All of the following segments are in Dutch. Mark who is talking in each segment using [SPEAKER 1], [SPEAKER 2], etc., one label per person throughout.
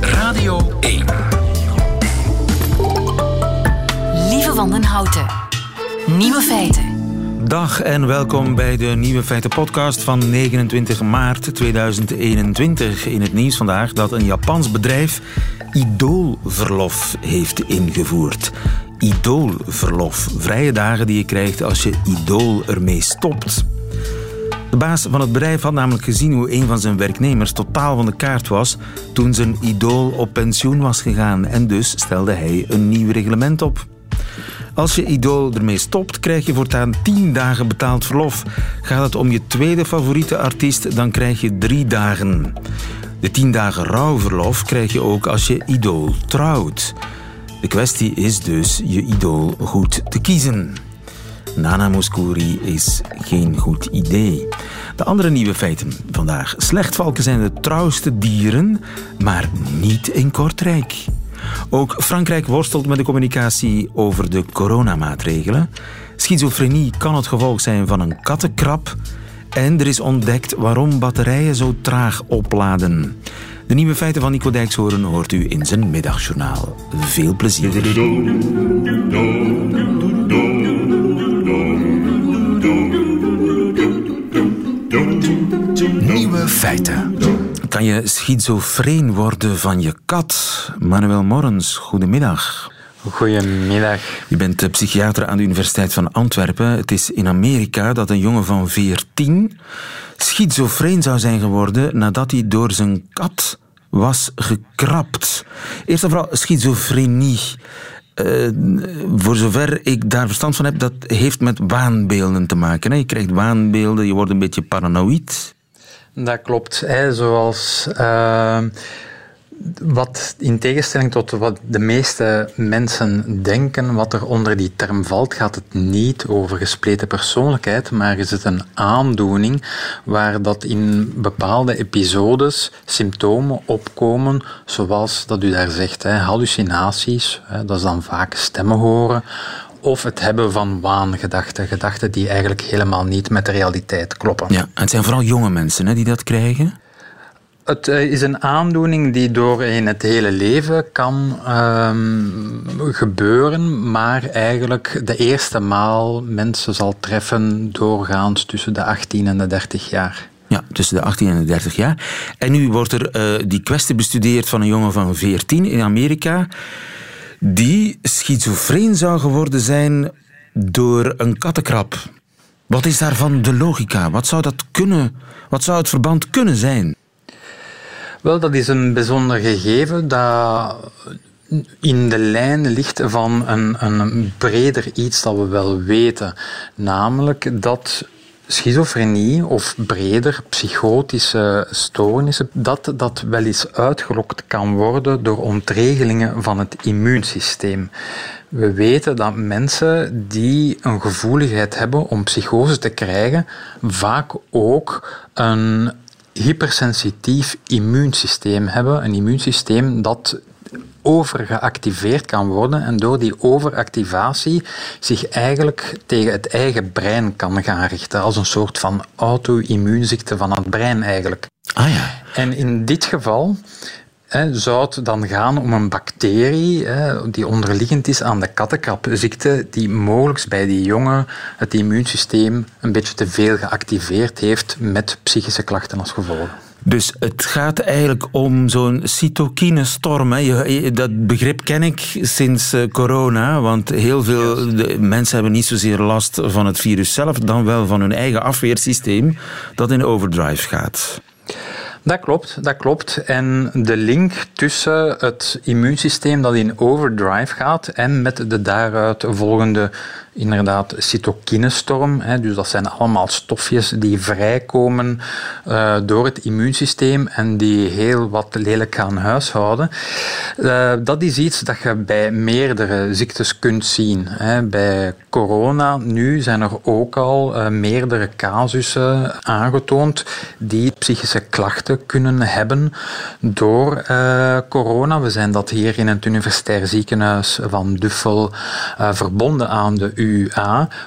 [SPEAKER 1] Radio 1.
[SPEAKER 2] Lieve Wandenhouten. Nieuwe feiten.
[SPEAKER 3] Dag en welkom bij de Nieuwe Feiten podcast van 29 maart 2021. In het nieuws vandaag dat een Japans bedrijf idoolverlof heeft ingevoerd. Idoolverlof. Vrije dagen die je krijgt als je idool ermee stopt. De baas van het bedrijf had namelijk gezien hoe een van zijn werknemers totaal van de kaart was toen zijn idool op pensioen was gegaan en dus stelde hij een nieuw reglement op. Als je idool ermee stopt, krijg je voortaan 10 dagen betaald verlof. Gaat het om je tweede favoriete artiest, dan krijg je 3 dagen. De 10 dagen rouwverlof krijg je ook als je idool trouwt. De kwestie is dus je idool goed te kiezen. Nana Mouskouri is geen goed idee. De andere nieuwe feiten vandaag. Slechtvalken zijn de trouwste dieren, maar niet in Kortrijk. Ook Frankrijk worstelt met de communicatie over de coronamaatregelen. Schizofrenie kan het gevolg zijn van een kattenkrab. En er is ontdekt waarom batterijen zo traag opladen. De nieuwe feiten van Nico Dijkshoorn hoort u in zijn middagjournaal. Veel plezier. Feiten. Kan je schizofreen worden van je kat? Manuel Morrens, goedemiddag.
[SPEAKER 4] Goedemiddag.
[SPEAKER 3] Je bent psychiater aan de Universiteit van Antwerpen. Het is in Amerika dat een jongen van 14 schizofreen zou zijn geworden nadat hij door zijn kat was gekrapt. Eerst en vooral schizofrenie. Uh, voor zover ik daar verstand van heb, dat heeft met waanbeelden te maken. Hè? Je krijgt waanbeelden, je wordt een beetje paranoïd.
[SPEAKER 4] Dat klopt. Hè. Zoals uh, wat in tegenstelling tot wat de meeste mensen denken, wat er onder die term valt, gaat het niet over gespleten persoonlijkheid, maar is het een aandoening waar dat in bepaalde episodes symptomen opkomen, zoals dat u daar zegt, hè, hallucinaties, hè, dat is dan vaak stemmen horen, of het hebben van waangedachten, gedachten die eigenlijk helemaal niet met de realiteit kloppen.
[SPEAKER 3] Ja, en het zijn vooral jonge mensen hè, die dat krijgen?
[SPEAKER 4] Het eh, is een aandoening die door in het hele leven kan um, gebeuren, maar eigenlijk de eerste maal mensen zal treffen doorgaans tussen de 18 en de 30 jaar.
[SPEAKER 3] Ja, tussen de 18 en de 30 jaar. En nu wordt er uh, die kwestie bestudeerd van een jongen van 14 in Amerika, die schizofreen zou geworden zijn door een kattenkrab. Wat is daarvan de logica? Wat zou dat kunnen? Wat zou het verband kunnen zijn?
[SPEAKER 4] Wel, dat is een bijzonder gegeven dat in de lijn ligt van een, een breder iets dat we wel weten. Namelijk dat schizofrenie of breder psychotische stoornissen, dat dat wel eens uitgelokt kan worden door ontregelingen van het immuunsysteem. We weten dat mensen die een gevoeligheid hebben om psychose te krijgen, vaak ook een hypersensitief immuunsysteem hebben. Een immuunsysteem dat overgeactiveerd kan worden en door die overactivatie zich eigenlijk tegen het eigen brein kan gaan richten. Als een soort van auto-immuunziekte van het brein eigenlijk.
[SPEAKER 3] Ah ja.
[SPEAKER 4] En in dit geval zou het dan gaan om een bacterie die onderliggend is aan de kattenkrabziekte, die mogelijk bij die jongen het immuunsysteem een beetje te veel geactiveerd heeft met psychische klachten als gevolg.
[SPEAKER 3] Dus het gaat eigenlijk om zo'n cytokinestorm. Hè. Dat begrip ken ik sinds eh, corona, want heel veel mensen hebben niet zozeer last van het virus zelf, dan wel van hun eigen afweersysteem dat in overdrive gaat.
[SPEAKER 4] Dat klopt, dat klopt. En de link tussen het immuunsysteem dat in overdrive gaat en met de daaruit volgende inderdaad cytokinestorm. Hè, dus dat zijn allemaal stofjes die vrijkomen uh, door het immuunsysteem en die heel wat lelijk gaan huishouden. Uh, dat is iets dat je bij meerdere ziektes kunt zien. Hè. Bij corona nu zijn er ook al uh, meerdere casussen aangetoond die psychische klachten kunnen hebben door corona. We zijn dat hier in het universitair ziekenhuis van Duffel verbonden aan de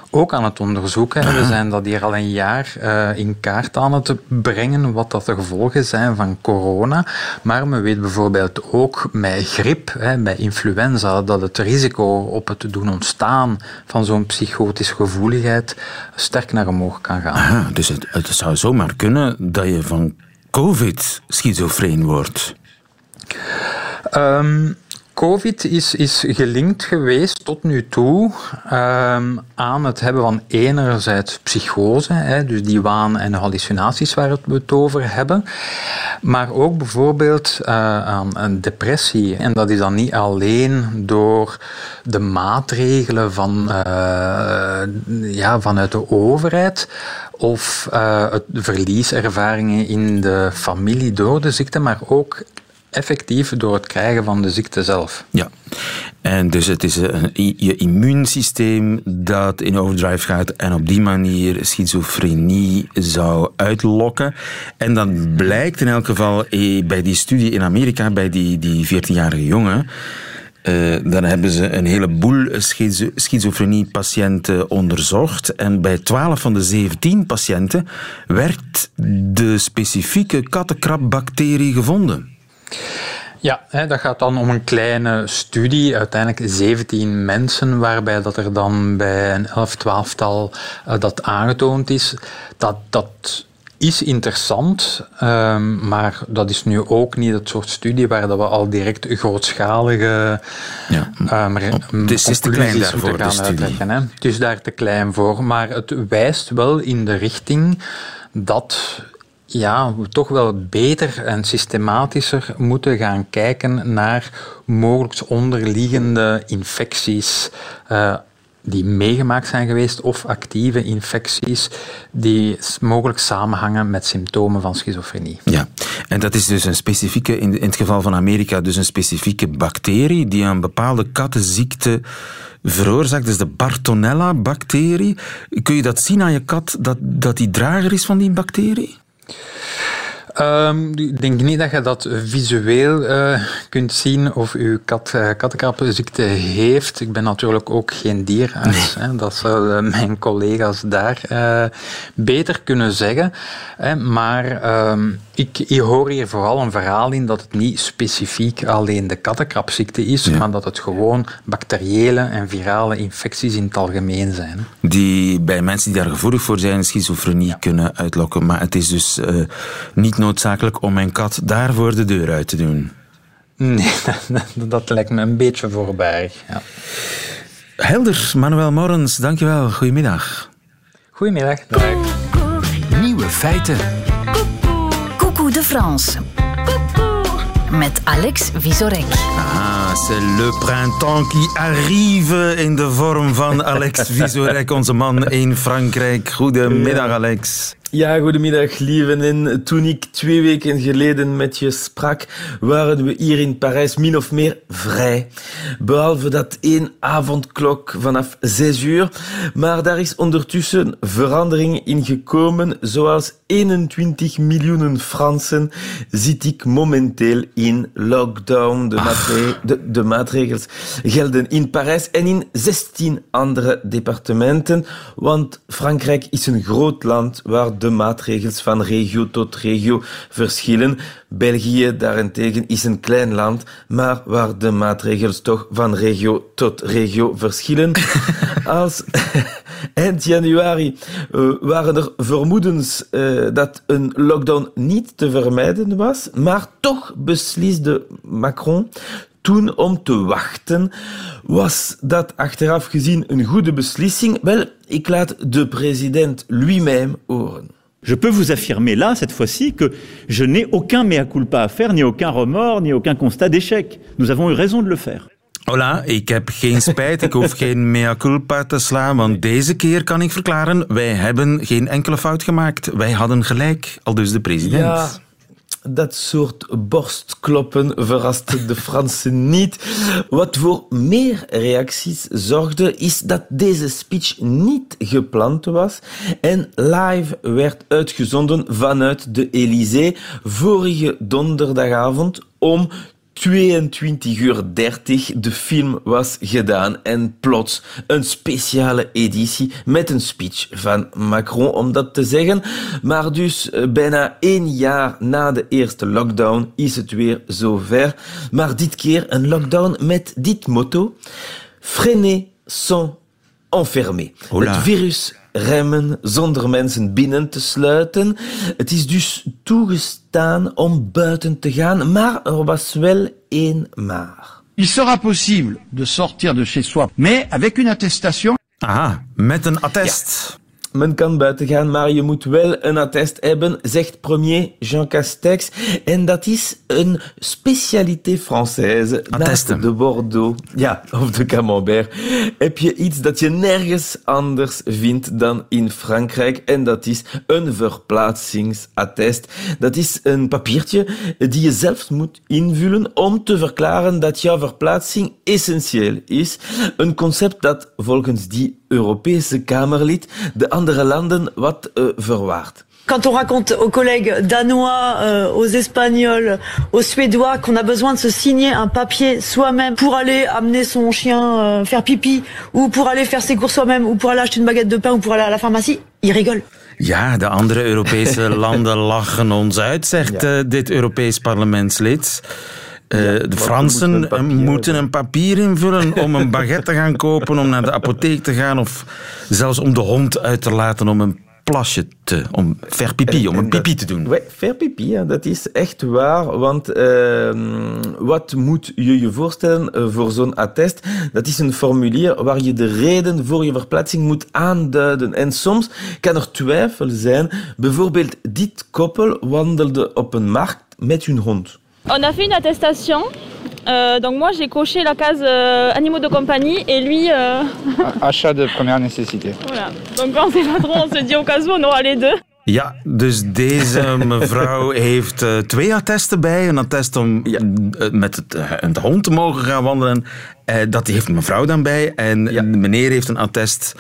[SPEAKER 4] Ook aan het onderzoeken. We zijn dat hier al een jaar uh, in kaart aan het brengen, wat dat de gevolgen zijn van corona. Maar men weet bijvoorbeeld ook bij griep, hè, bij influenza, dat het risico op het doen ontstaan van zo'n psychotische gevoeligheid sterk naar omhoog kan gaan.
[SPEAKER 3] Aha, dus het, het zou zomaar kunnen dat je van COVID schizofreen wordt.
[SPEAKER 4] Um, COVID is, is gelinkt geweest tot nu toe um, aan het hebben van enerzijds psychose, hè, dus die waan- en hallucinaties waar we het over hebben, maar ook bijvoorbeeld uh, aan een depressie. En dat is dan niet alleen door de maatregelen van, uh, ja, vanuit de overheid of uh, het verlieservaringen in de familie door de ziekte, maar ook effectief door het krijgen van de ziekte zelf.
[SPEAKER 3] Ja, en dus het is een, je immuunsysteem dat in overdrive gaat en op die manier schizofrenie zou uitlokken. En dan blijkt in elk geval eh, bij die studie in Amerika, bij die, die 14-jarige jongen. Uh, dan hebben ze een heleboel schizofrenie-patiënten onderzocht. En bij 12 van de 17 patiënten werd de specifieke kattenkrabbacterie gevonden.
[SPEAKER 4] Ja, dat gaat dan om een kleine studie, uiteindelijk 17 mensen, waarbij dat er dan bij een 11, 12-tal uh, dat aangetoond is. Dat, dat is interessant, um, maar dat is nu ook niet het soort studie waar dat we al direct grootschalige
[SPEAKER 3] ja. um, het is, te klein daarvoor, gaan uitleggen.
[SPEAKER 4] Hè. Het is daar te klein voor, maar het wijst wel in de richting dat ja, we toch wel beter en systematischer moeten gaan kijken naar mogelijk onderliggende infecties. Uh, die meegemaakt zijn geweest of actieve infecties die mogelijk samenhangen met symptomen van schizofrenie.
[SPEAKER 3] Ja, en dat is dus een specifieke, in het geval van Amerika, dus een specifieke bacterie die een bepaalde kattenziekte veroorzaakt. Dus de Bartonella-bacterie. Kun je dat zien aan je kat, dat, dat die drager is van die bacterie?
[SPEAKER 4] Um, ik denk niet dat je dat visueel uh, kunt zien of uw kat uh, kattenkrabbeziekte heeft. Ik ben natuurlijk ook geen dierarts. Nee. Hè. Dat zouden mijn collega's daar beter kunnen zeggen. Hè. Maar um, ik, ik, hoor hier vooral een verhaal in dat het niet specifiek alleen de kattenkrabziekte is, ja. maar dat het gewoon bacteriële en virale infecties in het algemeen zijn.
[SPEAKER 3] Die bij mensen die daar gevoelig voor zijn, schizofrenie ja. kunnen uitlokken. Maar het is dus niet noodzakelijk om mijn kat daar voor de deur uit te doen.
[SPEAKER 4] Nee, dat, dat lijkt me een beetje voorbij. Ja.
[SPEAKER 3] Helder, Manuel Morens, dankjewel. Goedemiddag.
[SPEAKER 4] Goedemiddag. Dag.
[SPEAKER 1] Nieuwe feiten.
[SPEAKER 2] Met Alex Visorek.
[SPEAKER 3] Ah, c'est le printemps qui arrive in de vorm van Alex Visorek, onze man in Frankrijk. Goedemiddag, Alex.
[SPEAKER 5] Ja, goedemiddag, lieven. toen ik twee weken geleden met je sprak, waren we hier in Parijs min of meer vrij. Behalve dat één avondklok vanaf zes uur. Maar daar is ondertussen verandering in gekomen. Zoals 21 miljoen Fransen zit ik momenteel in lockdown. De, de, de maatregels gelden in Parijs en in 16 andere departementen. Want Frankrijk is een groot land waar de maatregels van regio tot regio verschillen. België daarentegen is een klein land, maar waar de maatregels toch van regio tot regio verschillen. Als eind januari uh, waren er vermoedens uh, dat een lockdown niet te vermijden was, maar toch besliste Macron toen om te wachten. Was dat achteraf gezien een goede beslissing? Wel, ik laat de president lui-même horen.
[SPEAKER 6] Je peux vous affirmer là, cette fois-ci, que je n'ai aucun mea culpa à faire, ni aucun remords, ni aucun constat d'échec. Nous avons eu raison de le faire.
[SPEAKER 3] Hola, ik heb geen spijt, ik hoef geen mea culpa te slaan, want deze keer kan ik verklaren, wij hebben geen enkele fout gemaakt. Wij hadden gelijk, al dus de president.
[SPEAKER 5] Ja. Dat soort borstkloppen verraste de Fransen niet. Wat voor meer reacties zorgde, is dat deze speech niet gepland was en live werd uitgezonden vanuit de Élysée vorige donderdagavond om 22 uur 30 de film was gedaan en plots een speciale editie met een speech van Macron om dat te zeggen. Maar dus eh, bijna één jaar na de eerste lockdown is het weer zover. Maar dit keer een lockdown met dit motto. Freiner sans enfermer.
[SPEAKER 3] Hola.
[SPEAKER 5] Het virus remmen zonder mensen binnen te sluiten. Het is dus toegestaan om buiten te gaan, maar er was wel één maar.
[SPEAKER 7] Il sera possible de sortir de chez soi, mais avec une attestation.
[SPEAKER 3] Aha, met een attest.
[SPEAKER 5] Men kan buiten gaan, maar je moet wel een attest hebben, zegt premier Jean Castex. En dat is een specialité française.
[SPEAKER 3] Attesten.
[SPEAKER 5] De Bordeaux, ja, of de Camembert, heb je iets dat je nergens anders vindt dan in Frankrijk. En dat is een verplaatsingsattest. Dat is een papiertje die je zelf moet invullen om te verklaren dat jouw verplaatsing essentieel is. Een concept dat volgens die Europese Kamerlid de andere landen wat uh, verwaart.
[SPEAKER 8] Quand on raconte aux collègues danois, euh, aux espagnols, aux suédois qu'on a besoin de se signer un papier soi-même pour aller amener son chien euh, faire pipi, ou pour aller faire ses courses soi-même, ou pour aller acheter une baguette de pain, ou pour aller à la pharmacie, ils rigolent.
[SPEAKER 3] Ja, de andere Europese landen lachen ons uit, zegt ja. uh, dit Europees parlementslid. Uh, ja, de Fransen moeten een, moeten een papier invullen om een baguette te gaan kopen, om naar de apotheek te gaan of zelfs om de hond uit te laten om een plasje te, om ver pipi, om een pipi te doen.
[SPEAKER 5] Ouais, ver pipi, ja, dat is echt waar, want uh, wat moet je je voorstellen voor zo'n attest? Dat is een formulier waar je de reden voor je verplaatsing moet aanduiden. En soms kan er twijfel zijn. Bijvoorbeeld, dit koppel wandelde op een markt met hun hond.
[SPEAKER 9] On a fait une attestation. Euh, donc moi j'ai coché la case euh, animaux de compagnie et lui... Euh...
[SPEAKER 10] Achat de première nécessité.
[SPEAKER 9] Voilà. Donc on sait pas trop, on se dit au cas où on aura les deux.
[SPEAKER 3] Ja, dus deze mevrouw heeft uh, twee attesten bij. Een attest om ja. uh, met het, uh, een hond te mogen gaan wandelen. dat heeft mevrouw dan bij. En ja. meneer heeft een attest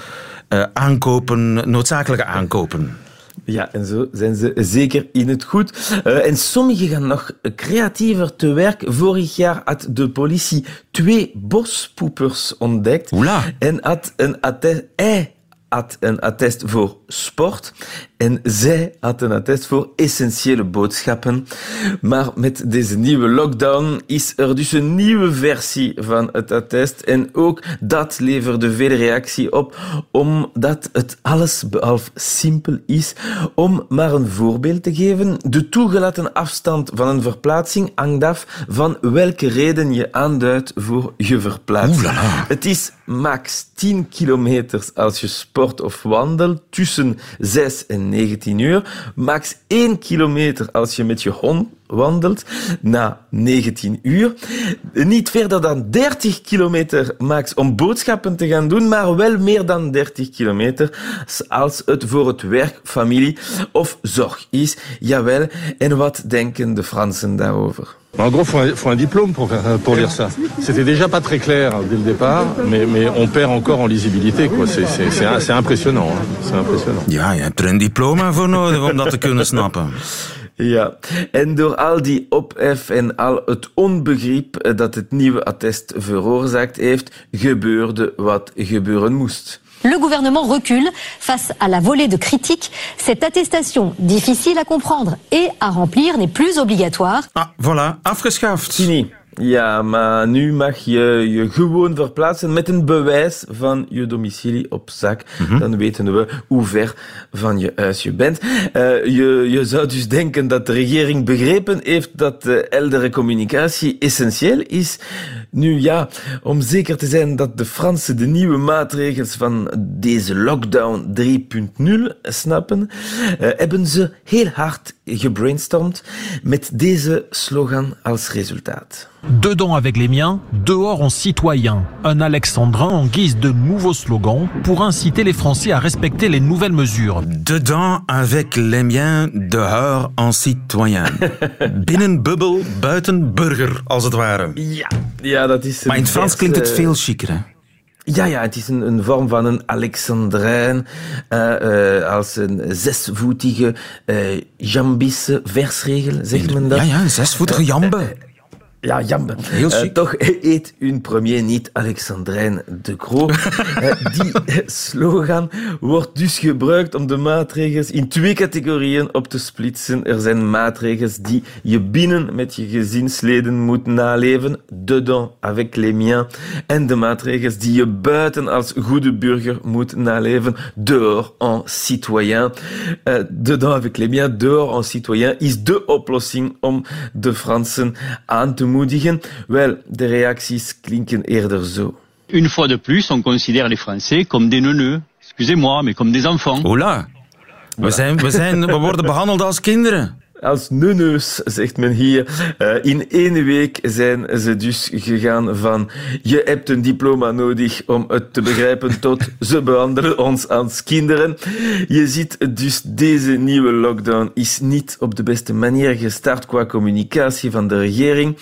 [SPEAKER 3] aankopen, noodzakelijke aankopen.
[SPEAKER 5] Ja, en zo zijn ze zeker in het goed. Uh, en sommigen gaan nog creatiever te werk. Vorig jaar had de politie twee bospoepers ontdekt. En had een attest... Hij had een attest voor sport en zij had een attest voor essentiële boodschappen. Maar met deze nieuwe lockdown is er dus een nieuwe versie van het attest. En ook dat leverde veel reactie op, omdat het alles behalve simpel is. Om maar een voorbeeld te geven, de toegelaten afstand van een verplaatsing hangt af van welke reden je aanduidt voor je verplaatsing.
[SPEAKER 3] Oelala.
[SPEAKER 5] Het is max 10 kilometer als je sport of wandelt, tussen 6 en 19 uur. Max 1 kilometer als je met je hond wandelt, na 19 uur. Niet verder dan 30 kilometer max om boodschappen te gaan doen, maar wel meer dan 30 kilometer als het voor het werk, familie of zorg is. Jawel, en wat denken de Fransen daarover?
[SPEAKER 11] En gros, faut, un, faut un diplôme pour, pour lire ça. C'était déjà pas très clair dès le départ, mais, mais on perd encore en lisibilité. quoi. C'est impressionnant. Hein. C'est impressionnant.
[SPEAKER 3] Ja, je hebt er een diploma voor nodig om dat te kunnen snappen.
[SPEAKER 5] Ja, en door al die ophef en al het onbegrip dat het nieuwe attest veroorzaakt heeft, gebeurde wat gebeuren moest.
[SPEAKER 12] Le gouvernement recule face à la volée de critiques. Cette attestation, difficile à comprendre et à remplir, n'est plus obligatoire.
[SPEAKER 3] Ah, voilà, afgeschaft.
[SPEAKER 5] Fini. Ja, maar nu mag je je gewoon verplaatsen met een bewijs van je domicilie op zak. Mm -hmm. Dan weten we hoe ver van je huis je bent. Uh, je, je zou dus denken dat de regering begrepen heeft dat heldere communicatie essentieel is. Nu ja, om zeker te zijn dat de Fransen de nieuwe maatregels van deze lockdown 3.0 snappen, uh, hebben ze heel hard gebrainstormd met deze slogan als resultaat.
[SPEAKER 13] Dedans avec les miens, dehors en citoyen. Un alexandrin en guise de nouveau slogan pour inciter les Français à respecter les nouvelles mesures.
[SPEAKER 3] Dedans avec les miens, dehors en citoyen. Binnen bubbel, buiten burger, als het ware.
[SPEAKER 5] Ja, ja dat is...
[SPEAKER 3] Maar in het Frans klinkt het veel chiquer, hè?
[SPEAKER 5] Ja, ja, het is een, een vorm van een Alexandrijn, uh, uh, als een zesvoetige uh, jambische versregel, zegt men dat?
[SPEAKER 3] Ja, ja, een zesvoetige jambe.
[SPEAKER 5] Ja, jammer.
[SPEAKER 3] Chic.
[SPEAKER 5] toch eet hun premier niet Alexandrijn de Croo. Eh, die slogan wordt dus gebruikt om de maatregels in twee categorieën op te splitsen. Er zijn maatregels die je binnen met je gezinsleden moet naleven, dedans avec les miens. En de maatregels die je buiten als goede burger moet naleven, dehors en citoyen. Eh, dedans avec les miens, dehors en citoyen is de oplossing om de Fransen aan te Wel, de reacties klinken eerder zo.
[SPEAKER 14] Une fois de plus, on considère les Français comme des neuneux. Excusez-moi, mais comme des enfants.
[SPEAKER 3] Ola, we, zijn, we, zijn, we worden behandeld als kinderen.
[SPEAKER 5] Als neus, zegt men hier. Eh, in één week zijn ze dus gegaan van je hebt een diploma nodig om het te begrijpen tot ze behandelen ons als kinderen. Je ziet dus deze nieuwe lockdown is niet op de beste manier gestart qua communicatie van de regering.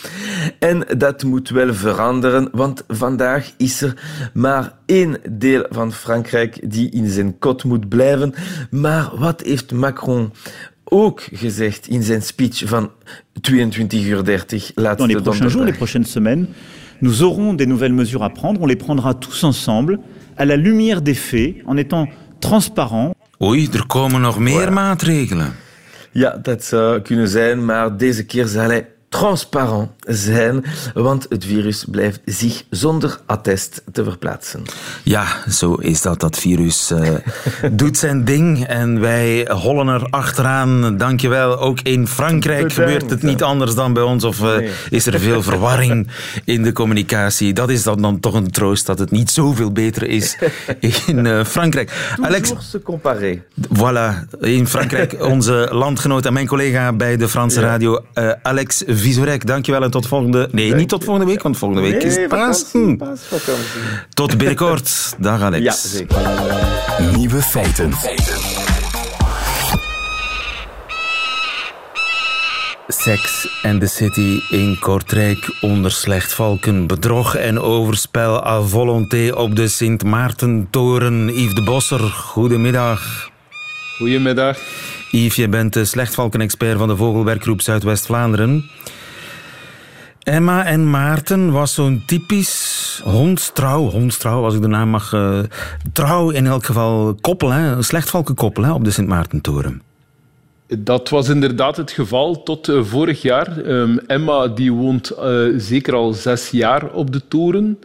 [SPEAKER 5] En dat moet wel veranderen, want vandaag is er maar één deel van Frankrijk die in zijn kot moet blijven. Maar wat heeft Macron ook gezegd in zijn speech van 22 uur 30
[SPEAKER 6] Dans
[SPEAKER 5] laatste
[SPEAKER 6] les prochains jours, les prochaines semaines, nous aurons des nouvelles mesures à prendre. On les prendra tous ensemble, à la lumière des faits, en étant transparents.
[SPEAKER 3] Oei, er komen nog meer maatregelen.
[SPEAKER 5] Ja, dat zou kunnen zijn, maar deze keer zal hij transparant zijn, want het virus blijft zich zonder attest te verplaatsen.
[SPEAKER 3] Ja, zo is dat. Dat virus eh, doet zijn ding en wij hollen er achteraan. Dankjewel. Ook in Frankrijk
[SPEAKER 5] Bedankt,
[SPEAKER 3] gebeurt het niet anders dan bij ons. Of eh,
[SPEAKER 5] Nee.
[SPEAKER 3] is er veel verwarring in de communicatie? Dat is dan, dan toch een troost dat het niet zoveel beter is in eh, Frankrijk. Alex,
[SPEAKER 5] se comparer.
[SPEAKER 3] Voilà, in Frankrijk onze landgenoot en mijn collega bij de Franse radio, eh, Alex Visorek. Dankjewel en tot volgende... Nee, niet tot volgende week, want volgende week is
[SPEAKER 5] Nee,
[SPEAKER 3] Pasen.
[SPEAKER 5] paasvakantie.
[SPEAKER 3] Tot binnenkort. Dag Alex.
[SPEAKER 5] Ja, zeker.
[SPEAKER 1] Nieuwe feiten.
[SPEAKER 3] Sex and the City in Kortrijk onder slechtvalken, bedrog en overspel à volonté op de Sint Maartentoren. Yves de Bosser, goedemiddag.
[SPEAKER 11] Goedemiddag.
[SPEAKER 3] Yves, je bent de slechtvalkenexpert van de Vogelwerkgroep Zuidwest-Vlaanderen. Emma en Maarten was zo'n typisch hondstrouw, hondstrouw als ik de naam mag, eh, trouw in elk geval koppel, hè, een slechtvalkenkoppel hè, op de Sint Maartentoren.
[SPEAKER 15] Dat was inderdaad het geval tot eh, vorig jaar. Ehm, Emma die woont eh, zeker al zes jaar op de toren.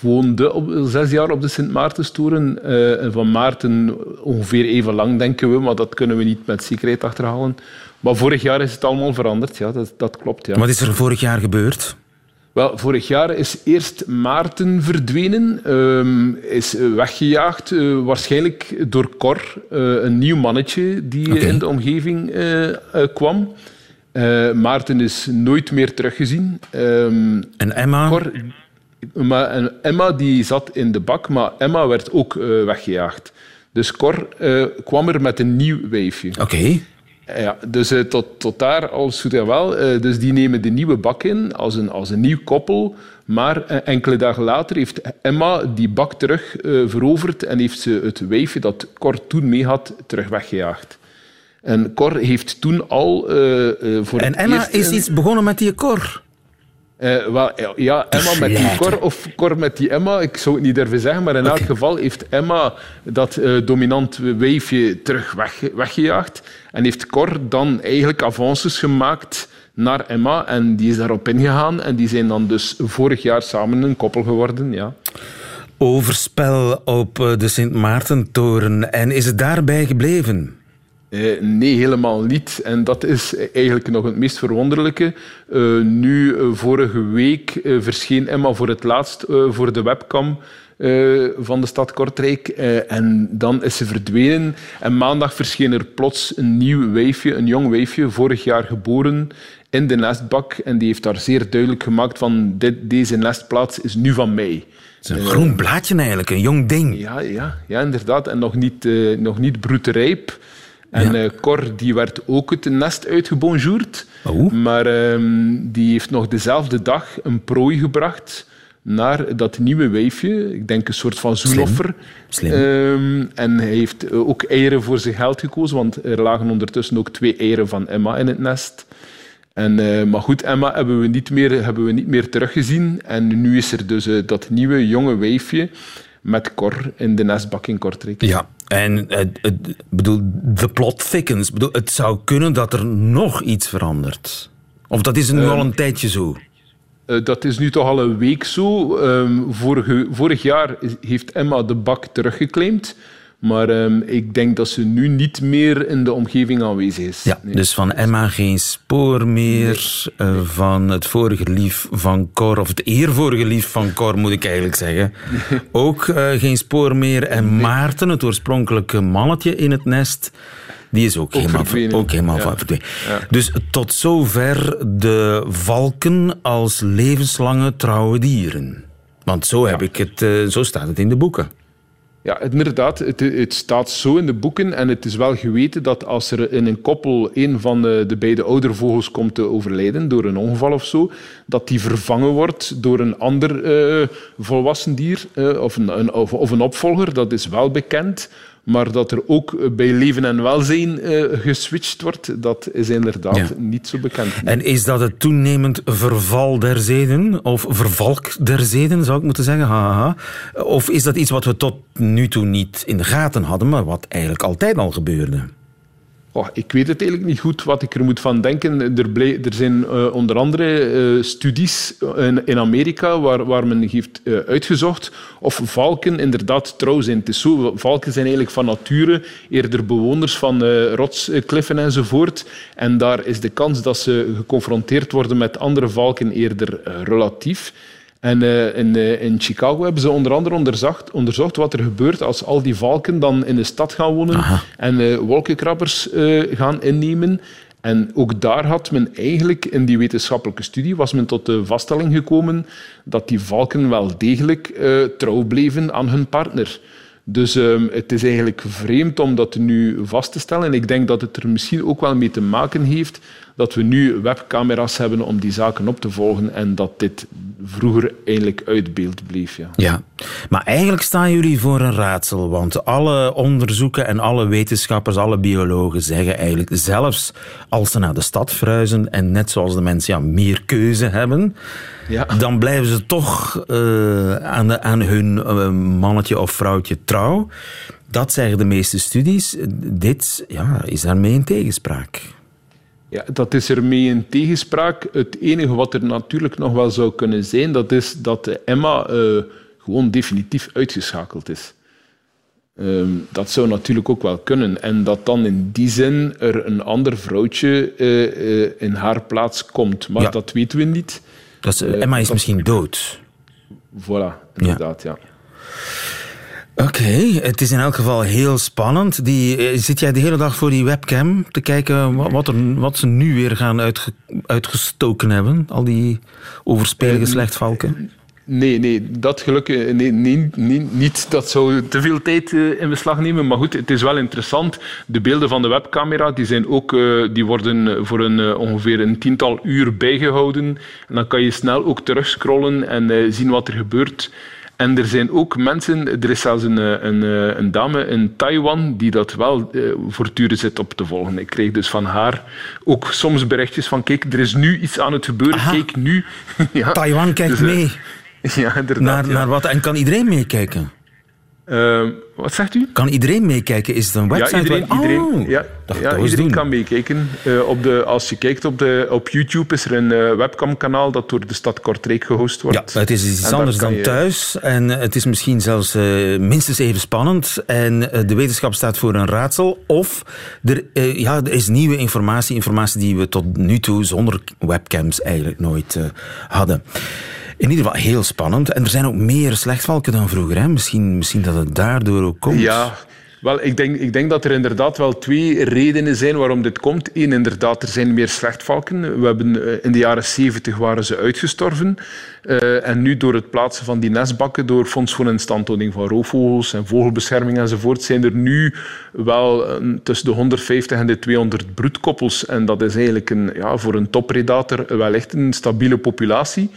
[SPEAKER 15] Woonde op, zes jaar op de Sint Maartenstoren. En van Maarten ongeveer even lang, denken we. Maar dat kunnen we niet met zekerheid achterhalen. Maar vorig jaar is het allemaal veranderd. Ja, dat, dat klopt. Ja.
[SPEAKER 3] Wat is er vorig jaar gebeurd?
[SPEAKER 15] Wel, vorig jaar is eerst Maarten verdwenen, ehm, is weggejaagd, eh, waarschijnlijk door Cor, eh, een nieuw mannetje die in de omgeving kwam. Maarten is nooit meer teruggezien. Ehm,
[SPEAKER 3] En Emma?
[SPEAKER 15] Cor, maar, Emma die zat in de bak, maar Emma werd ook eh, weggejaagd. Dus Cor eh, kwam er met een nieuw wijfje.
[SPEAKER 3] Oké.
[SPEAKER 15] Ja, dus eh, tot, tot daar alles goed en wel. Dus die nemen de nieuwe bak in als een, als een nieuw koppel. Maar enkele dagen later heeft Emma die bak terug veroverd en heeft ze het wijfje dat Cor toen mee had terug weggejaagd. En Cor heeft toen al voor
[SPEAKER 3] En
[SPEAKER 15] het
[SPEAKER 3] Emma
[SPEAKER 15] eerst
[SPEAKER 3] is iets begonnen met die Cor.
[SPEAKER 15] Eh, wel, ja, Emma met die. Cor of Cor met die Emma, ik zou het niet durven zeggen, maar in elk geval heeft Emma dat eh, dominant wijfje terug weg, weggejaagd en heeft Cor dan eigenlijk avances gemaakt naar Emma en die is daarop ingegaan en die zijn dan dus vorig jaar samen een koppel geworden, ja.
[SPEAKER 3] Overspel op eh, de Sint Maartentoren. En is het daarbij gebleven?
[SPEAKER 15] Eh, nee, helemaal niet. En dat is eigenlijk nog het meest verwonderlijke. Eh, nu, eh, vorige week verscheen Emma voor het laatst voor de webcam van de stad Kortrijk. En dan is ze verdwenen. En maandag verscheen er plots een nieuw wijfje, een jong wijfje, vorig jaar geboren in de nestbak. En die heeft daar zeer duidelijk gemaakt van dit, deze nestplaats is nu van mij.
[SPEAKER 3] Het is een groen blaadje eigenlijk, een jong ding.
[SPEAKER 15] Ja, ja, ja inderdaad. En nog niet, nog niet broederijp. En eh, Cor die werd ook het nest uitgebonjourd. Maar ehm, die heeft nog dezelfde dag een prooi gebracht naar dat nieuwe wijfje. Ik denk een soort van zoenoffer.
[SPEAKER 3] Slim.
[SPEAKER 15] Ehm, en hij heeft eh, ook eieren voor zijn geld gekozen, want er lagen ondertussen ook twee eieren van Emma in het nest. En, uh, maar goed, Emma hebben we, niet meer, hebben we niet meer teruggezien. En nu is er dus uh, dat nieuwe jonge weefje met Cor in de nestbak in Kortrijk.
[SPEAKER 3] Ja, en bedoel, de plot thickens. Bedoel, het zou kunnen dat er nog iets verandert. Of dat is nu al een tijdje zo?
[SPEAKER 15] dat is nu toch al een week zo. Um, vorige, vorig jaar heeft Emma de bak teruggeclaimd. Maar um, ik denk dat ze nu niet meer in de omgeving aanwezig is.
[SPEAKER 3] Ja, nee. dus van Emma geen spoor meer. Nee. Uh, van het vorige lief van Cor, of het eervorige lief van Cor, moet ik eigenlijk zeggen. Nee. Ook uh, geen spoor meer. En Maarten, het oorspronkelijke mannetje in het nest, die is ook, ook helemaal, verdwenen. Ook helemaal ja. verdwenen. Ja. Dus tot zover de valken als levenslange trouwe dieren. Want zo, heb ja. ik het, uh, zo staat het in de boeken.
[SPEAKER 15] Ja, inderdaad. Het, het, staat zo in de boeken. En het is wel geweten dat als er in een koppel een van de, de beide oudervogels komt te overlijden door een ongeval of zo, dat die vervangen wordt door een ander uh, volwassen dier uh, of, een, een, of een opvolger. Dat is wel bekend. Maar dat er ook bij leven en welzijn uh, geswitcht wordt, dat is inderdaad ja. niet zo bekend.
[SPEAKER 3] En is dat het toenemend verval der zeden? Of vervalk der zeden, zou ik moeten zeggen? Ha, ha. Of is dat iets wat we tot nu toe niet in de gaten hadden, maar wat eigenlijk altijd al gebeurde?
[SPEAKER 15] Oh, ik weet het eigenlijk niet goed wat ik er moet van denken. Er, er zijn uh, onder andere uh, studies in, in, Amerika waar, waar men heeft uitgezocht of valken inderdaad trouw zijn. Het is zo, valken zijn eigenlijk van nature eerder bewoners van rotskliffen enzovoort. En daar is de kans dat ze geconfronteerd worden met andere valken eerder relatief. En uh, in, uh, in, Chicago hebben ze onder andere onderzocht, onderzocht, wat er gebeurt als al die valken dan in de stad gaan wonen Aha. en uh, wolkenkrabbers gaan innemen. En ook daar had men eigenlijk in die wetenschappelijke studie was men tot de vaststelling gekomen dat die valken wel degelijk trouw bleven aan hun partner. Dus um, het is eigenlijk vreemd om dat nu vast te stellen. En ik denk dat het er misschien ook wel mee te maken heeft dat we nu webcamera's hebben om die zaken op te volgen en dat dit vroeger eigenlijk uit beeld bleef. Ja.
[SPEAKER 3] ja, maar eigenlijk staan jullie voor een raadsel, want alle onderzoeken en alle wetenschappers, alle biologen zeggen eigenlijk, zelfs als ze naar de stad verhuizen en net zoals de mensen ja, meer keuze hebben, ja. dan blijven ze toch uh, aan, de, aan hun uh, mannetje of vrouwtje trouw. Dat zeggen de meeste studies. Dit ja, is daarmee in tegenspraak.
[SPEAKER 15] Ja, dat is ermee in tegenspraak. Het enige wat er natuurlijk nog wel zou kunnen zijn, dat is dat Emma uh, gewoon definitief uitgeschakeld is. Um, dat zou natuurlijk ook wel kunnen. En dat dan in die zin er een ander vrouwtje uh, uh, in haar plaats komt. Maar ja. dat weten we niet.
[SPEAKER 3] Dat is, Emma is misschien dood.
[SPEAKER 15] Voilà, inderdaad, ja. ja.
[SPEAKER 3] Oké, okay, het is in elk geval heel spannend. Die, zit jij de hele dag voor die webcam te kijken wat, er, wat ze nu weer gaan uitge, uitgestoken hebben? Al die overspelige slechtvalken?
[SPEAKER 15] Nee, nee, dat gelukkig nee, nee, nee, niet. Dat zou te veel tijd in beslag nemen. Maar goed, het is wel interessant. De beelden van de webcamera die zijn ook, die worden voor een, ongeveer een tiental uur bijgehouden. En dan kan je snel ook terugscrollen en zien wat er gebeurt. En er zijn ook mensen, er is zelfs een, een, een dame in Taiwan die dat wel voortdurend zit op te volgen. Ik kreeg dus van haar ook soms berichtjes van kijk, er is nu iets aan het gebeuren, Aha. kijk nu.
[SPEAKER 3] ja. Taiwan kijkt dus, mee.
[SPEAKER 15] Ja, inderdaad.
[SPEAKER 3] Naar,
[SPEAKER 15] ja.
[SPEAKER 3] naar wat? En kan iedereen meekijken?
[SPEAKER 15] Uh, wat zegt u?
[SPEAKER 3] Kan iedereen meekijken? Is het een website?
[SPEAKER 15] Ja, iedereen,
[SPEAKER 3] waar...
[SPEAKER 15] iedereen,
[SPEAKER 3] oh,
[SPEAKER 15] ja, ja, iedereen kan meekijken. Uh, op de, als je kijkt op, de, op YouTube is er een uh, webcamkanaal dat door de stad Kortrijk gehost wordt.
[SPEAKER 3] Ja, het is iets anders dan je... thuis. En het is misschien zelfs minstens even spannend. En de wetenschap staat voor een raadsel. Of er, ja, er is nieuwe informatie. Informatie die we tot nu toe zonder webcams eigenlijk nooit hadden. In ieder geval heel spannend. En er zijn ook meer slechtvalken dan vroeger. Hè? Misschien, misschien dat het daardoor ook komt.
[SPEAKER 15] Ja, wel, ik denk, ik denk dat er inderdaad wel twee redenen zijn waarom dit komt. Eén, inderdaad, er zijn meer slechtvalken. We hebben, in de jaren zeventig waren ze uitgestorven. Uh, en nu door het plaatsen van die nestbakken, door Fonds voor Instandhouding van roofvogels en vogelbescherming enzovoort, zijn er nu wel uh, tussen de 150 en de 200 broedkoppels. En dat is eigenlijk een, ja, voor een toppredator wel echt een stabiele populatie.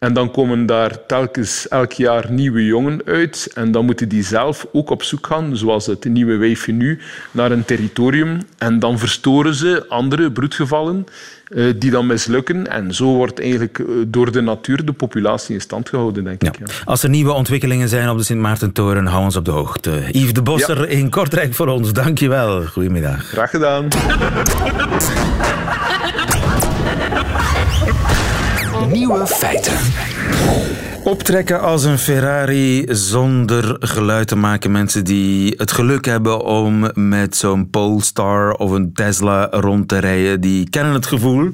[SPEAKER 15] En dan komen daar telkens elk jaar nieuwe jongen uit. En dan moeten die zelf ook op zoek gaan, zoals het nieuwe wijfje nu, naar een territorium. En dan verstoren ze andere broedgevallen eh, die dan mislukken. En zo wordt eigenlijk eh, door de natuur de populatie in stand gehouden, denk ik. Ja.
[SPEAKER 3] Als er nieuwe ontwikkelingen zijn op de Sint Maartentoren, hou ons op de hoogte. Yves de Bosser in Kortrijk voor ons. Dank je wel. Goedemiddag.
[SPEAKER 15] Graag gedaan.
[SPEAKER 1] Nieuwe feiten.
[SPEAKER 3] Optrekken als een Ferrari zonder geluid te maken. Mensen die het geluk hebben om met zo'n Polestar of een Tesla rond te rijden, die kennen het gevoel.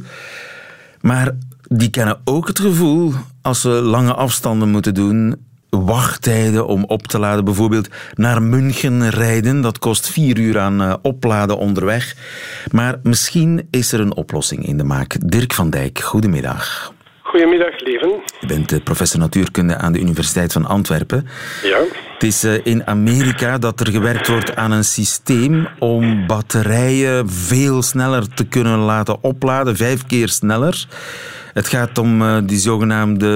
[SPEAKER 3] Maar die kennen ook het gevoel als ze lange afstanden moeten doen. Wachttijden om op te laden, bijvoorbeeld naar München rijden. Dat kost vier uur aan uh, opladen onderweg. Maar misschien is er een oplossing in de maak. Dirk van Dijk, goedemiddag.
[SPEAKER 16] Goedemiddag, Leven.
[SPEAKER 3] Je bent eh, professor natuurkunde aan de Universiteit van Antwerpen.
[SPEAKER 16] Ja.
[SPEAKER 3] Het is eh, in Amerika dat er gewerkt wordt aan een systeem om batterijen veel sneller te kunnen laten opladen, vijf keer sneller. Het gaat om uh, die zogenaamde,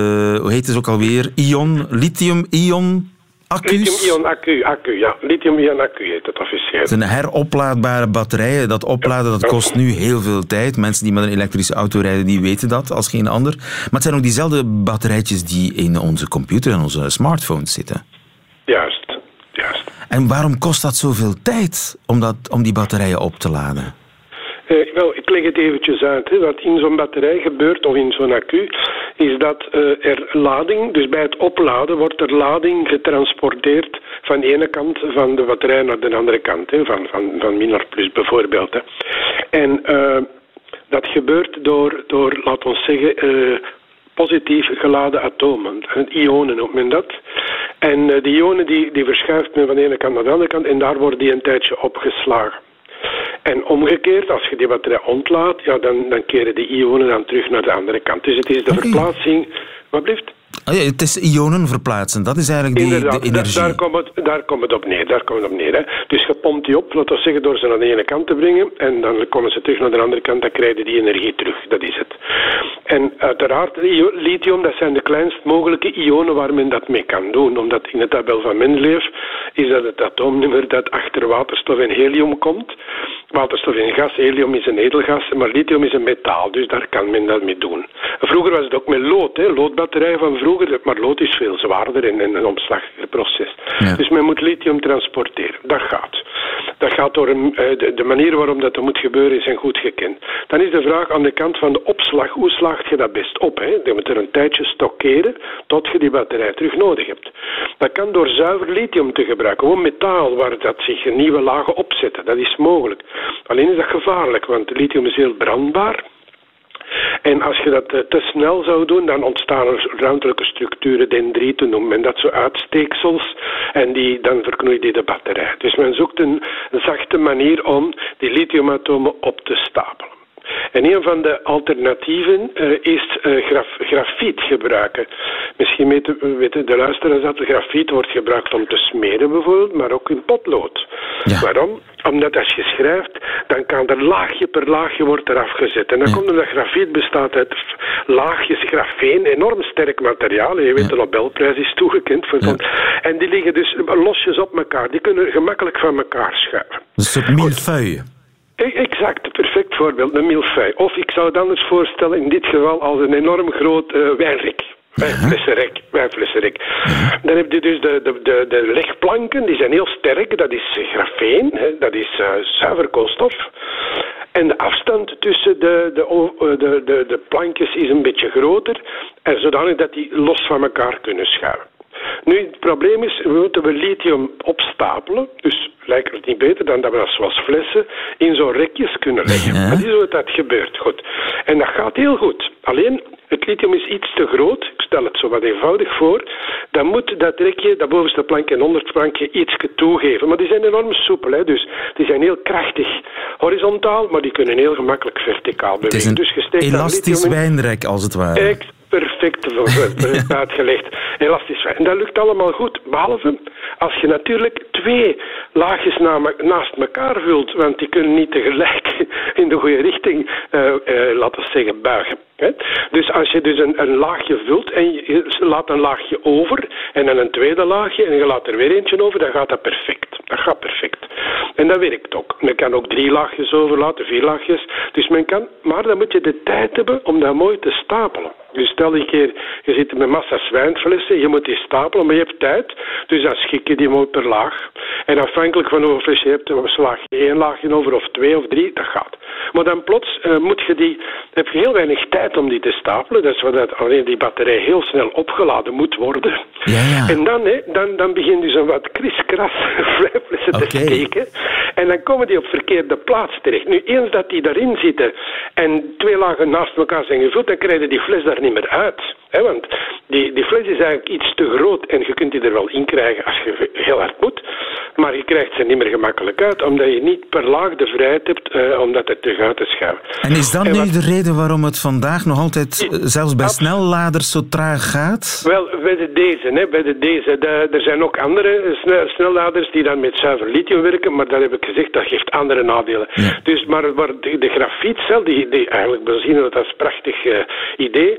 [SPEAKER 3] hoe heet het ook alweer, ion, lithium-ion.
[SPEAKER 16] Lithium-ion accu, accu, ja. Lithium-ion accu heet het officieel.
[SPEAKER 3] Het zijn heroplaadbare batterijen. Dat opladen dat kost nu heel veel tijd. Mensen die met een elektrische auto rijden, die weten dat als geen ander. Maar het zijn ook diezelfde batterijtjes die in onze computer en onze smartphones zitten.
[SPEAKER 16] Juist, juist.
[SPEAKER 3] En waarom kost dat zoveel tijd om, dat, om die batterijen op te laden?
[SPEAKER 16] Uh, wel, ik leg het eventjes uit. Hè. Wat in zo'n batterij gebeurt, of in zo'n accu, is dat uh, er lading, dus bij het opladen wordt er lading getransporteerd van de ene kant van de batterij naar de andere kant, hè, van, van, van min plus bijvoorbeeld. Hè. En uh, dat gebeurt door, door laten we zeggen, positief geladen atomen. Ionen noemt men dat. En die ionen die, die verschuift men van de ene kant naar de andere kant en daar worden die een tijdje opgeslagen. En omgekeerd, als je die batterij ontlaat, ja, dan, dan keren die ionen dan terug naar de andere kant. Dus het is de okay. verplaatsing. Wat blijft?
[SPEAKER 3] Oh ja, het is ionen verplaatsen, dat is eigenlijk die, de energie.
[SPEAKER 16] Daar, daar, komt het, daar komt het op neer. Daar komt het op neer hè. Dus je pompt die op, laten we zeggen, door ze naar de ene kant te brengen. En dan komen ze terug naar de andere kant, dan krijg je die energie terug. Dat is het. En uiteraard, lithium, dat zijn de kleinst mogelijke ionen waar men dat mee kan doen. Omdat in de tabel van Mendeleev is dat het atoomnummer dat achter waterstof en helium komt. Waterstof is een gas, helium is een edelgas, maar lithium is een metaal, dus daar kan men dat mee doen. Vroeger was het ook met lood, hè, loodbatterijen van vroeger, maar lood is veel zwaarder en, en een omslachtiger proces. Ja. Dus men moet lithium transporteren. Dat gaat. Dat gaat door een, de, de manier waarop dat moet gebeuren zijn goed gekend. Dan is de vraag aan de kant van de opslag, hoe slaagt je dat best op? Hè? Je moet er een tijdje stockeren tot je die batterij terug nodig hebt. Dat kan door zuiver lithium te gebruiken, gewoon metaal waar dat zich nieuwe lagen opzetten. Dat is mogelijk. Alleen is dat gevaarlijk, want lithium is heel brandbaar. En als je dat te snel zou doen, dan ontstaan er ruimtelijke structuren, dendrieten noemen men dat, zo uitsteeksels, en die, dan verknoeit die de batterij. Dus men zoekt een zachte manier om die lithiumatomen op te stapelen. En een van de alternatieven uh, is uh, graf, grafiet gebruiken. Misschien weten, weten de luisteraars dat grafiet wordt gebruikt om te smeden bijvoorbeeld, maar ook in potlood. Ja. Waarom? Omdat als je schrijft, dan kan er laagje per laagje wordt er afgezet. En dan ja. komt er dat grafiet bestaat uit laagjes grafeen, enorm sterk materiaal. Je weet, de Nobelprijs is toegekend. Voor ja. En die liggen dus losjes op elkaar. Die kunnen gemakkelijk van elkaar schuiven.
[SPEAKER 3] Een soort millefeuille.
[SPEAKER 16] Exact, perfect voorbeeld, een milfei. Of ik zou het anders voorstellen, in dit geval als een enorm groot uh, wijnrek. Wijnflessenrek, wijnflessenrek. Dan heb je dus de, de, de, de legplanken, die zijn heel sterk. Dat is grafeen, hè, dat is uh, zuiver koolstof. En de afstand tussen de, de, de, de, de plankjes is een beetje groter. En zodanig dat die los van elkaar kunnen schuiven. Nu, het probleem is, we moeten we lithium opstapelen. Dus lijkt het niet beter dan dat we dat zoals flessen in zo'n rekjes kunnen leggen. Ja. Dat is hoe dat gebeurt. Goed. En dat gaat heel goed. Alleen, het lithium is iets te groot. Ik stel het zo wat eenvoudig voor. Dan moet dat rekje, dat bovenste plankje en onderste plankje, iets toegeven. Maar die zijn enorm soepel. Hè? Dus die zijn heel krachtig horizontaal, maar die kunnen heel gemakkelijk verticaal bewegen.
[SPEAKER 3] Het is een
[SPEAKER 16] dus
[SPEAKER 3] elastisch wijnrek, als het ware
[SPEAKER 16] perfect uitgelegd. Elastisch. En dat lukt allemaal goed, behalve als je natuurlijk twee laagjes naast elkaar vult, want die kunnen niet tegelijk in de goede richting, uh, uh, laten we zeggen, buigen. Dus als je dus een, een laagje vult en je, je laat een laagje over en dan een tweede laagje en je laat er weer eentje over, dan gaat dat perfect. Dat gaat perfect. En dat werkt ook. Men kan ook drie laagjes overlaten, vier laagjes. Dus men kan, maar dan moet je de tijd hebben om dat mooi te stapelen. Dus stel een keer, je zit met massa's wijnflessen, je moet die stapelen, maar je hebt tijd. Dus dan schik je die mooi per laag. En afhankelijk van hoeveel fles je hebt, slaag je één laagje over of twee of drie, dat gaat. Maar dan plots uh, moet je die, heb je heel weinig tijd om die te stapelen. Dat is wat alleen die batterij heel snel opgeladen moet worden.
[SPEAKER 3] Ja, ja.
[SPEAKER 16] En dan, hè, dan, dan begin je zo wat kriskras flessen te steken. En dan komen die op verkeerde plaats terecht. Nu, eens dat die daarin zitten en twee lagen naast elkaar zijn gevuld, dan krijg je die fles daar niet meer uit. Hè, want die, die fles is eigenlijk iets te groot en je kunt die er wel in krijgen als je heel hard moet. Maar je krijgt ze niet meer gemakkelijk uit, omdat je niet per laag de vrijheid hebt uh, om dat er terug uit te schuiven.
[SPEAKER 3] En is dat en nu de reden waarom het vandaag nog altijd, uh, zelfs bij snelladers, zo traag gaat?
[SPEAKER 16] Wel, bij de deze, hè, bij de deze. De, er zijn ook andere snelladers die dan met zuiver lithium werken, maar dat heb ik gezegd, dat geeft andere nadelen. Ja. Dus, maar, maar de, de grafietcel, die, die eigenlijk, we zien dat als een prachtig uh, idee,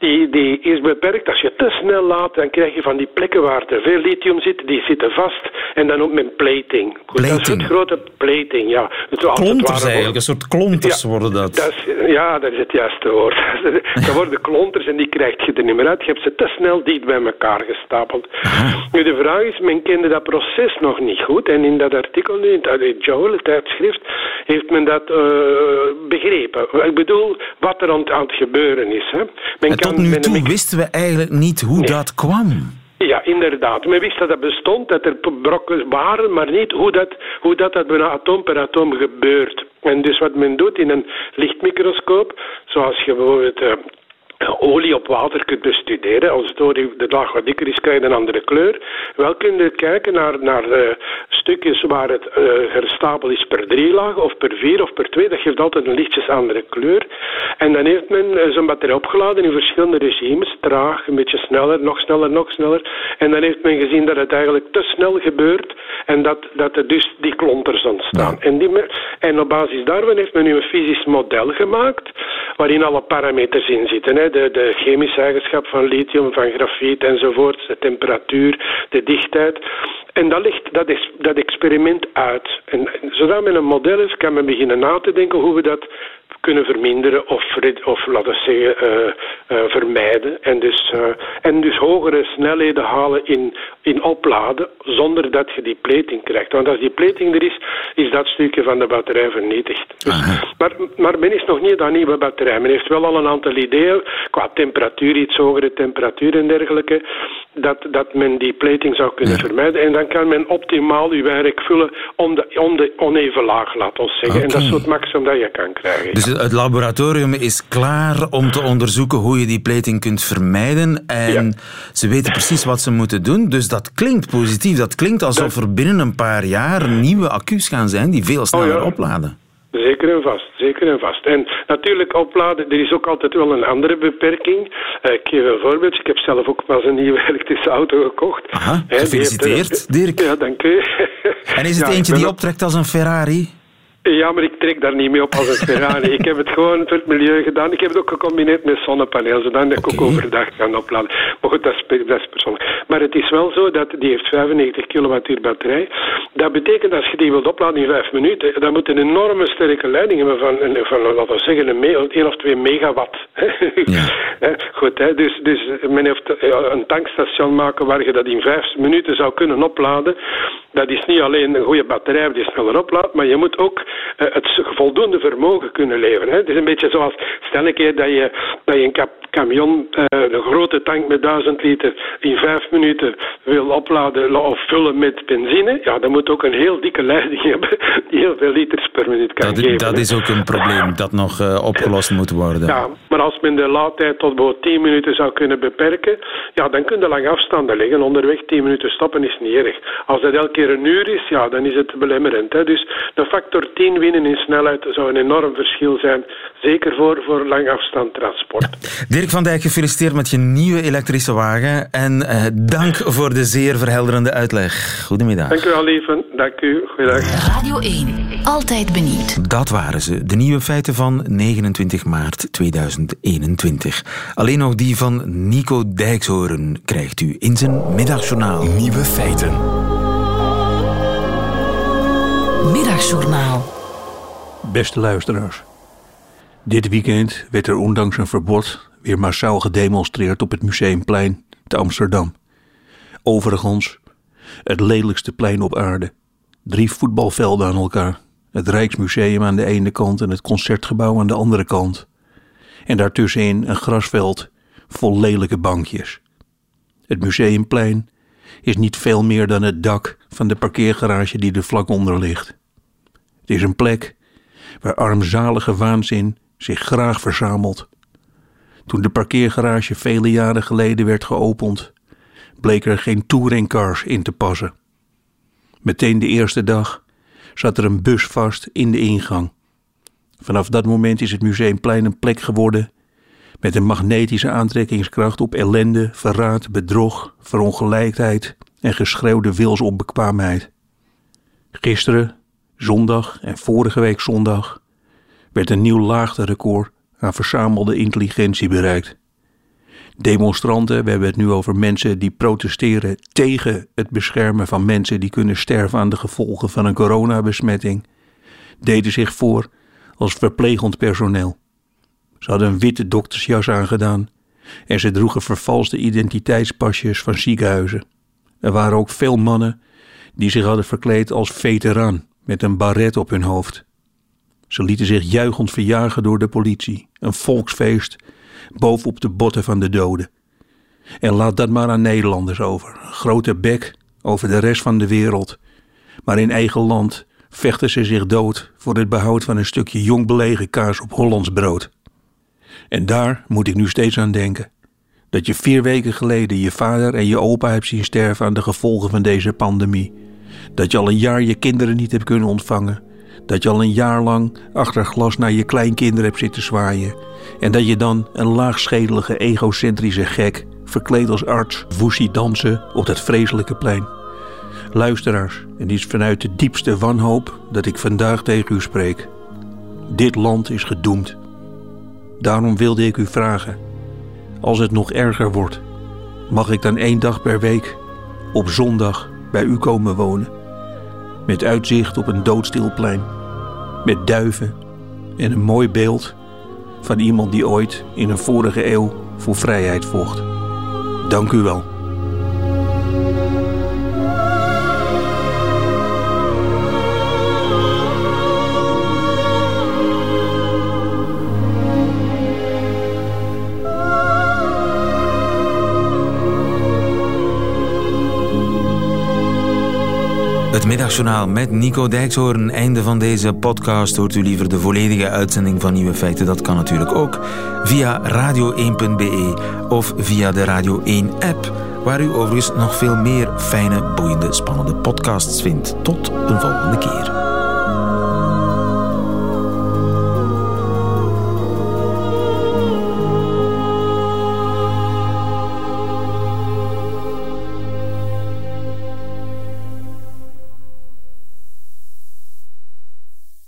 [SPEAKER 16] die, die is beperkt. Als je te snel laat, dan krijg je van die plekken waar te veel lithium zit, die zitten vast. En dan ook met plating.
[SPEAKER 3] plating.
[SPEAKER 16] Dat is een grote plating, ja.
[SPEAKER 3] klonters eigenlijk, een soort klonters
[SPEAKER 16] ja,
[SPEAKER 3] worden dat.
[SPEAKER 16] dat is, ja, dat is het juiste woord. dat worden klonters en die krijg je er niet meer uit. Je hebt ze te snel dicht bij elkaar gestapeld. Nu, de vraag is, men kende dat proces nog niet goed. En in dat artikel, nu, in het Joel, het tijdschrift, heeft men dat uh, begrepen. Ik bedoel, wat er aan, aan het gebeuren is. Hè. Men
[SPEAKER 3] en tot nu toe wisten we eigenlijk niet hoe nee. dat kwam.
[SPEAKER 16] Ja, inderdaad. Men wist dat dat bestond, dat er brokken waren, maar niet hoe dat, hoe dat, dat bijna atoom per atoom gebeurt. En dus wat men doet in een lichtmicroscoop, zoals je bijvoorbeeld uh, olie op water kunt bestuderen. Als het de laag wat dikker is, krijg je een andere kleur. Wel kun je kijken naar, naar uh, stukjes waar het uh, gestapeld is per drie lagen, of per vier, of per twee. Dat geeft altijd een lichtjes andere kleur. En dan heeft men uh, zo'n batterij opgeladen in verschillende regimes. Traag, een beetje sneller, nog sneller, nog sneller. En dan heeft men gezien dat het eigenlijk te snel gebeurt en dat, dat er dus die klonters ontstaan. Ja. En, die, en op basis daarvan heeft men nu een fysisch model gemaakt waarin alle parameters in zitten. Hè. De, de chemische eigenschap van lithium, van grafiet enzovoort, de temperatuur, de dichtheid. En dat ligt dat, is, dat experiment uit. En, zodra men een model is, kan men beginnen na te denken hoe we dat kunnen verminderen of, of laten we zeggen, uh, uh, vermijden. En dus, uh, en dus hogere snelheden halen in, in opladen zonder dat je die plating krijgt. Want als die plating er is, is dat stukje van de batterij vernietigd. Dus, maar, maar men is nog niet aan nieuwe batterij. Men heeft wel al een aantal ideeën qua temperatuur, iets hogere temperatuur en dergelijke, dat, dat men die plating zou kunnen ja. vermijden. En dan kan men optimaal uw werk vullen om de, om de oneven laag, laat ons zeggen. Okay. En dat is het maximum dat je kan krijgen.
[SPEAKER 3] Dus het laboratorium is klaar om te onderzoeken hoe je die plating kunt vermijden. En ja. ze weten precies wat ze moeten doen. Dus dat klinkt positief. Dat klinkt alsof er binnen een paar jaar nieuwe accu's gaan zijn die veel sneller oh ja. opladen.
[SPEAKER 16] Zeker en vast, zeker en vast. En natuurlijk opladen, er is ook altijd wel een andere beperking. Uh, ik geef een voorbeeld. Ik heb zelf ook pas een nieuwe elektrische auto gekocht.
[SPEAKER 3] Aha, gefeliciteerd, Dirk.
[SPEAKER 16] Ja, dank u.
[SPEAKER 3] En is het ja, eentje die optrekt als een Ferrari?
[SPEAKER 16] Ja, maar ik trek daar niet mee op als een Ferrari. ik heb het gewoon voor het milieu gedaan. Ik heb het ook gecombineerd met zonnepanelen, zodat okay. ik ook overdag kan opladen. Maar goed, dat is, dat is persoonlijk. Maar het is wel zo dat die heeft 95 kilowattuur batterij. Dat betekent als je die wilt opladen in 5 minuten, dan moet een enorme sterke leiding hebben van, van laten we zeggen, een 1 of 2 megawatt.
[SPEAKER 3] ja.
[SPEAKER 16] Goed, hè? Dus, dus men heeft een tankstation maken waar je dat in 5 minuten zou kunnen opladen. Dat is niet alleen een goede batterij die sneller oplaadt, maar je moet ook het voldoende vermogen kunnen leveren. Hè. Het is een beetje zoals, stel een keer dat je, dat je een kap, camion, uh, een grote tank met 1000 liter, in vijf minuten wil opladen of vullen met benzine. Ja, dan moet ook een heel dikke leiding hebben die heel veel liters per minuut kan
[SPEAKER 3] dat,
[SPEAKER 16] geven.
[SPEAKER 3] Dat is ook een probleem dat nog uh, opgelost moet worden.
[SPEAKER 16] Ja, maar als men de laadtijd tot bijvoorbeeld 10 minuten zou kunnen beperken, ja, dan kun je lang afstanden leggen. Onderweg 10 minuten stoppen is niet erg. Als dat elke keer een uur is, ja, dan is het belemmerend. Hè. Dus de factor 10 winnen in snelheid zou een enorm verschil zijn. Zeker voor, voor langafstandtransport.
[SPEAKER 3] Dirk van Dijk, gefeliciteerd met je nieuwe elektrische wagen. En uh, dank voor de zeer verhelderende uitleg. Goedemiddag.
[SPEAKER 16] Dank u wel, lieve. dank u. Goeiedag.
[SPEAKER 2] Radio 1. Altijd benieuwd.
[SPEAKER 3] Dat waren ze, de nieuwe feiten van 29 maart 2021. Alleen nog die van Nico Dijkshoorn krijgt u in zijn middagjournaal.
[SPEAKER 1] Nieuwe feiten.
[SPEAKER 2] Middagjournaal.
[SPEAKER 17] Beste luisteraars. Dit weekend werd er ondanks een verbod weer massaal gedemonstreerd op het Museumplein te Amsterdam. Overigens, het lelijkste plein op aarde. Drie voetbalvelden aan elkaar. Het Rijksmuseum aan de ene kant en het Concertgebouw aan de andere kant. En daartussenin een grasveld vol lelijke bankjes. Het Museumplein is niet veel meer dan het dak van de parkeergarage die er vlak onder ligt. Het is een plek waar armzalige waanzin zich graag verzamelt. Toen de parkeergarage vele jaren geleden werd geopend, bleek er geen touringcars in te passen. Meteen de eerste dag zat er een bus vast in de ingang. Vanaf dat moment is het Museumplein een plek geworden met een magnetische aantrekkingskracht op ellende, verraad, bedrog, verongelijkheid en geschreeuwde wilsonbekwaamheid. Gisteren, zondag en vorige week zondag werd een nieuw laagterecord aan verzamelde intelligentie bereikt. Demonstranten, we hebben het nu over mensen die protesteren tegen het beschermen van mensen die kunnen sterven aan de gevolgen van een coronabesmetting, deden zich voor als verplegend personeel. Ze hadden een witte doktersjas aangedaan en ze droegen vervalste identiteitspasjes van ziekenhuizen. Er waren ook veel mannen die zich hadden verkleed als veteraan met een baret op hun hoofd. Ze lieten zich juichend verjagen door de politie, een volksfeest bovenop de botten van de doden. En laat dat maar aan Nederlanders over. Een grote bek over de rest van de wereld. Maar in eigen land vechten ze zich dood voor het behoud van een stukje jong belegen kaas op Hollands brood. En daar moet ik nu steeds aan denken. Dat je vier weken geleden je vader en je opa hebt zien sterven aan de gevolgen van deze pandemie. Dat je al een jaar je kinderen niet hebt kunnen ontvangen. Dat je al een jaar lang achter glas naar je kleinkinderen hebt zitten zwaaien. En dat je dan een laagschedelige egocentrische gek, verkleed als arts, woesie dansen op dat vreselijke plein. Luisteraars, het is vanuit de diepste wanhoop dat ik vandaag tegen u spreek. Dit land is gedoemd. Daarom wilde ik u vragen, als het nog erger wordt, mag ik dan één dag per week op zondag bij u komen wonen? Met uitzicht op een doodstil plein, met duiven en een mooi beeld van iemand die ooit in een vorige eeuw voor vrijheid vocht. Dank u wel.
[SPEAKER 3] Het middagjournaal met Nico Dijkshoorn. Einde van deze podcast. Hoort u liever de volledige uitzending van Nieuwe Feiten? Dat kan natuurlijk ook via radio1.be of via de Radio 1-app, waar u overigens nog veel meer fijne, boeiende, spannende podcasts vindt. Tot een volgende keer.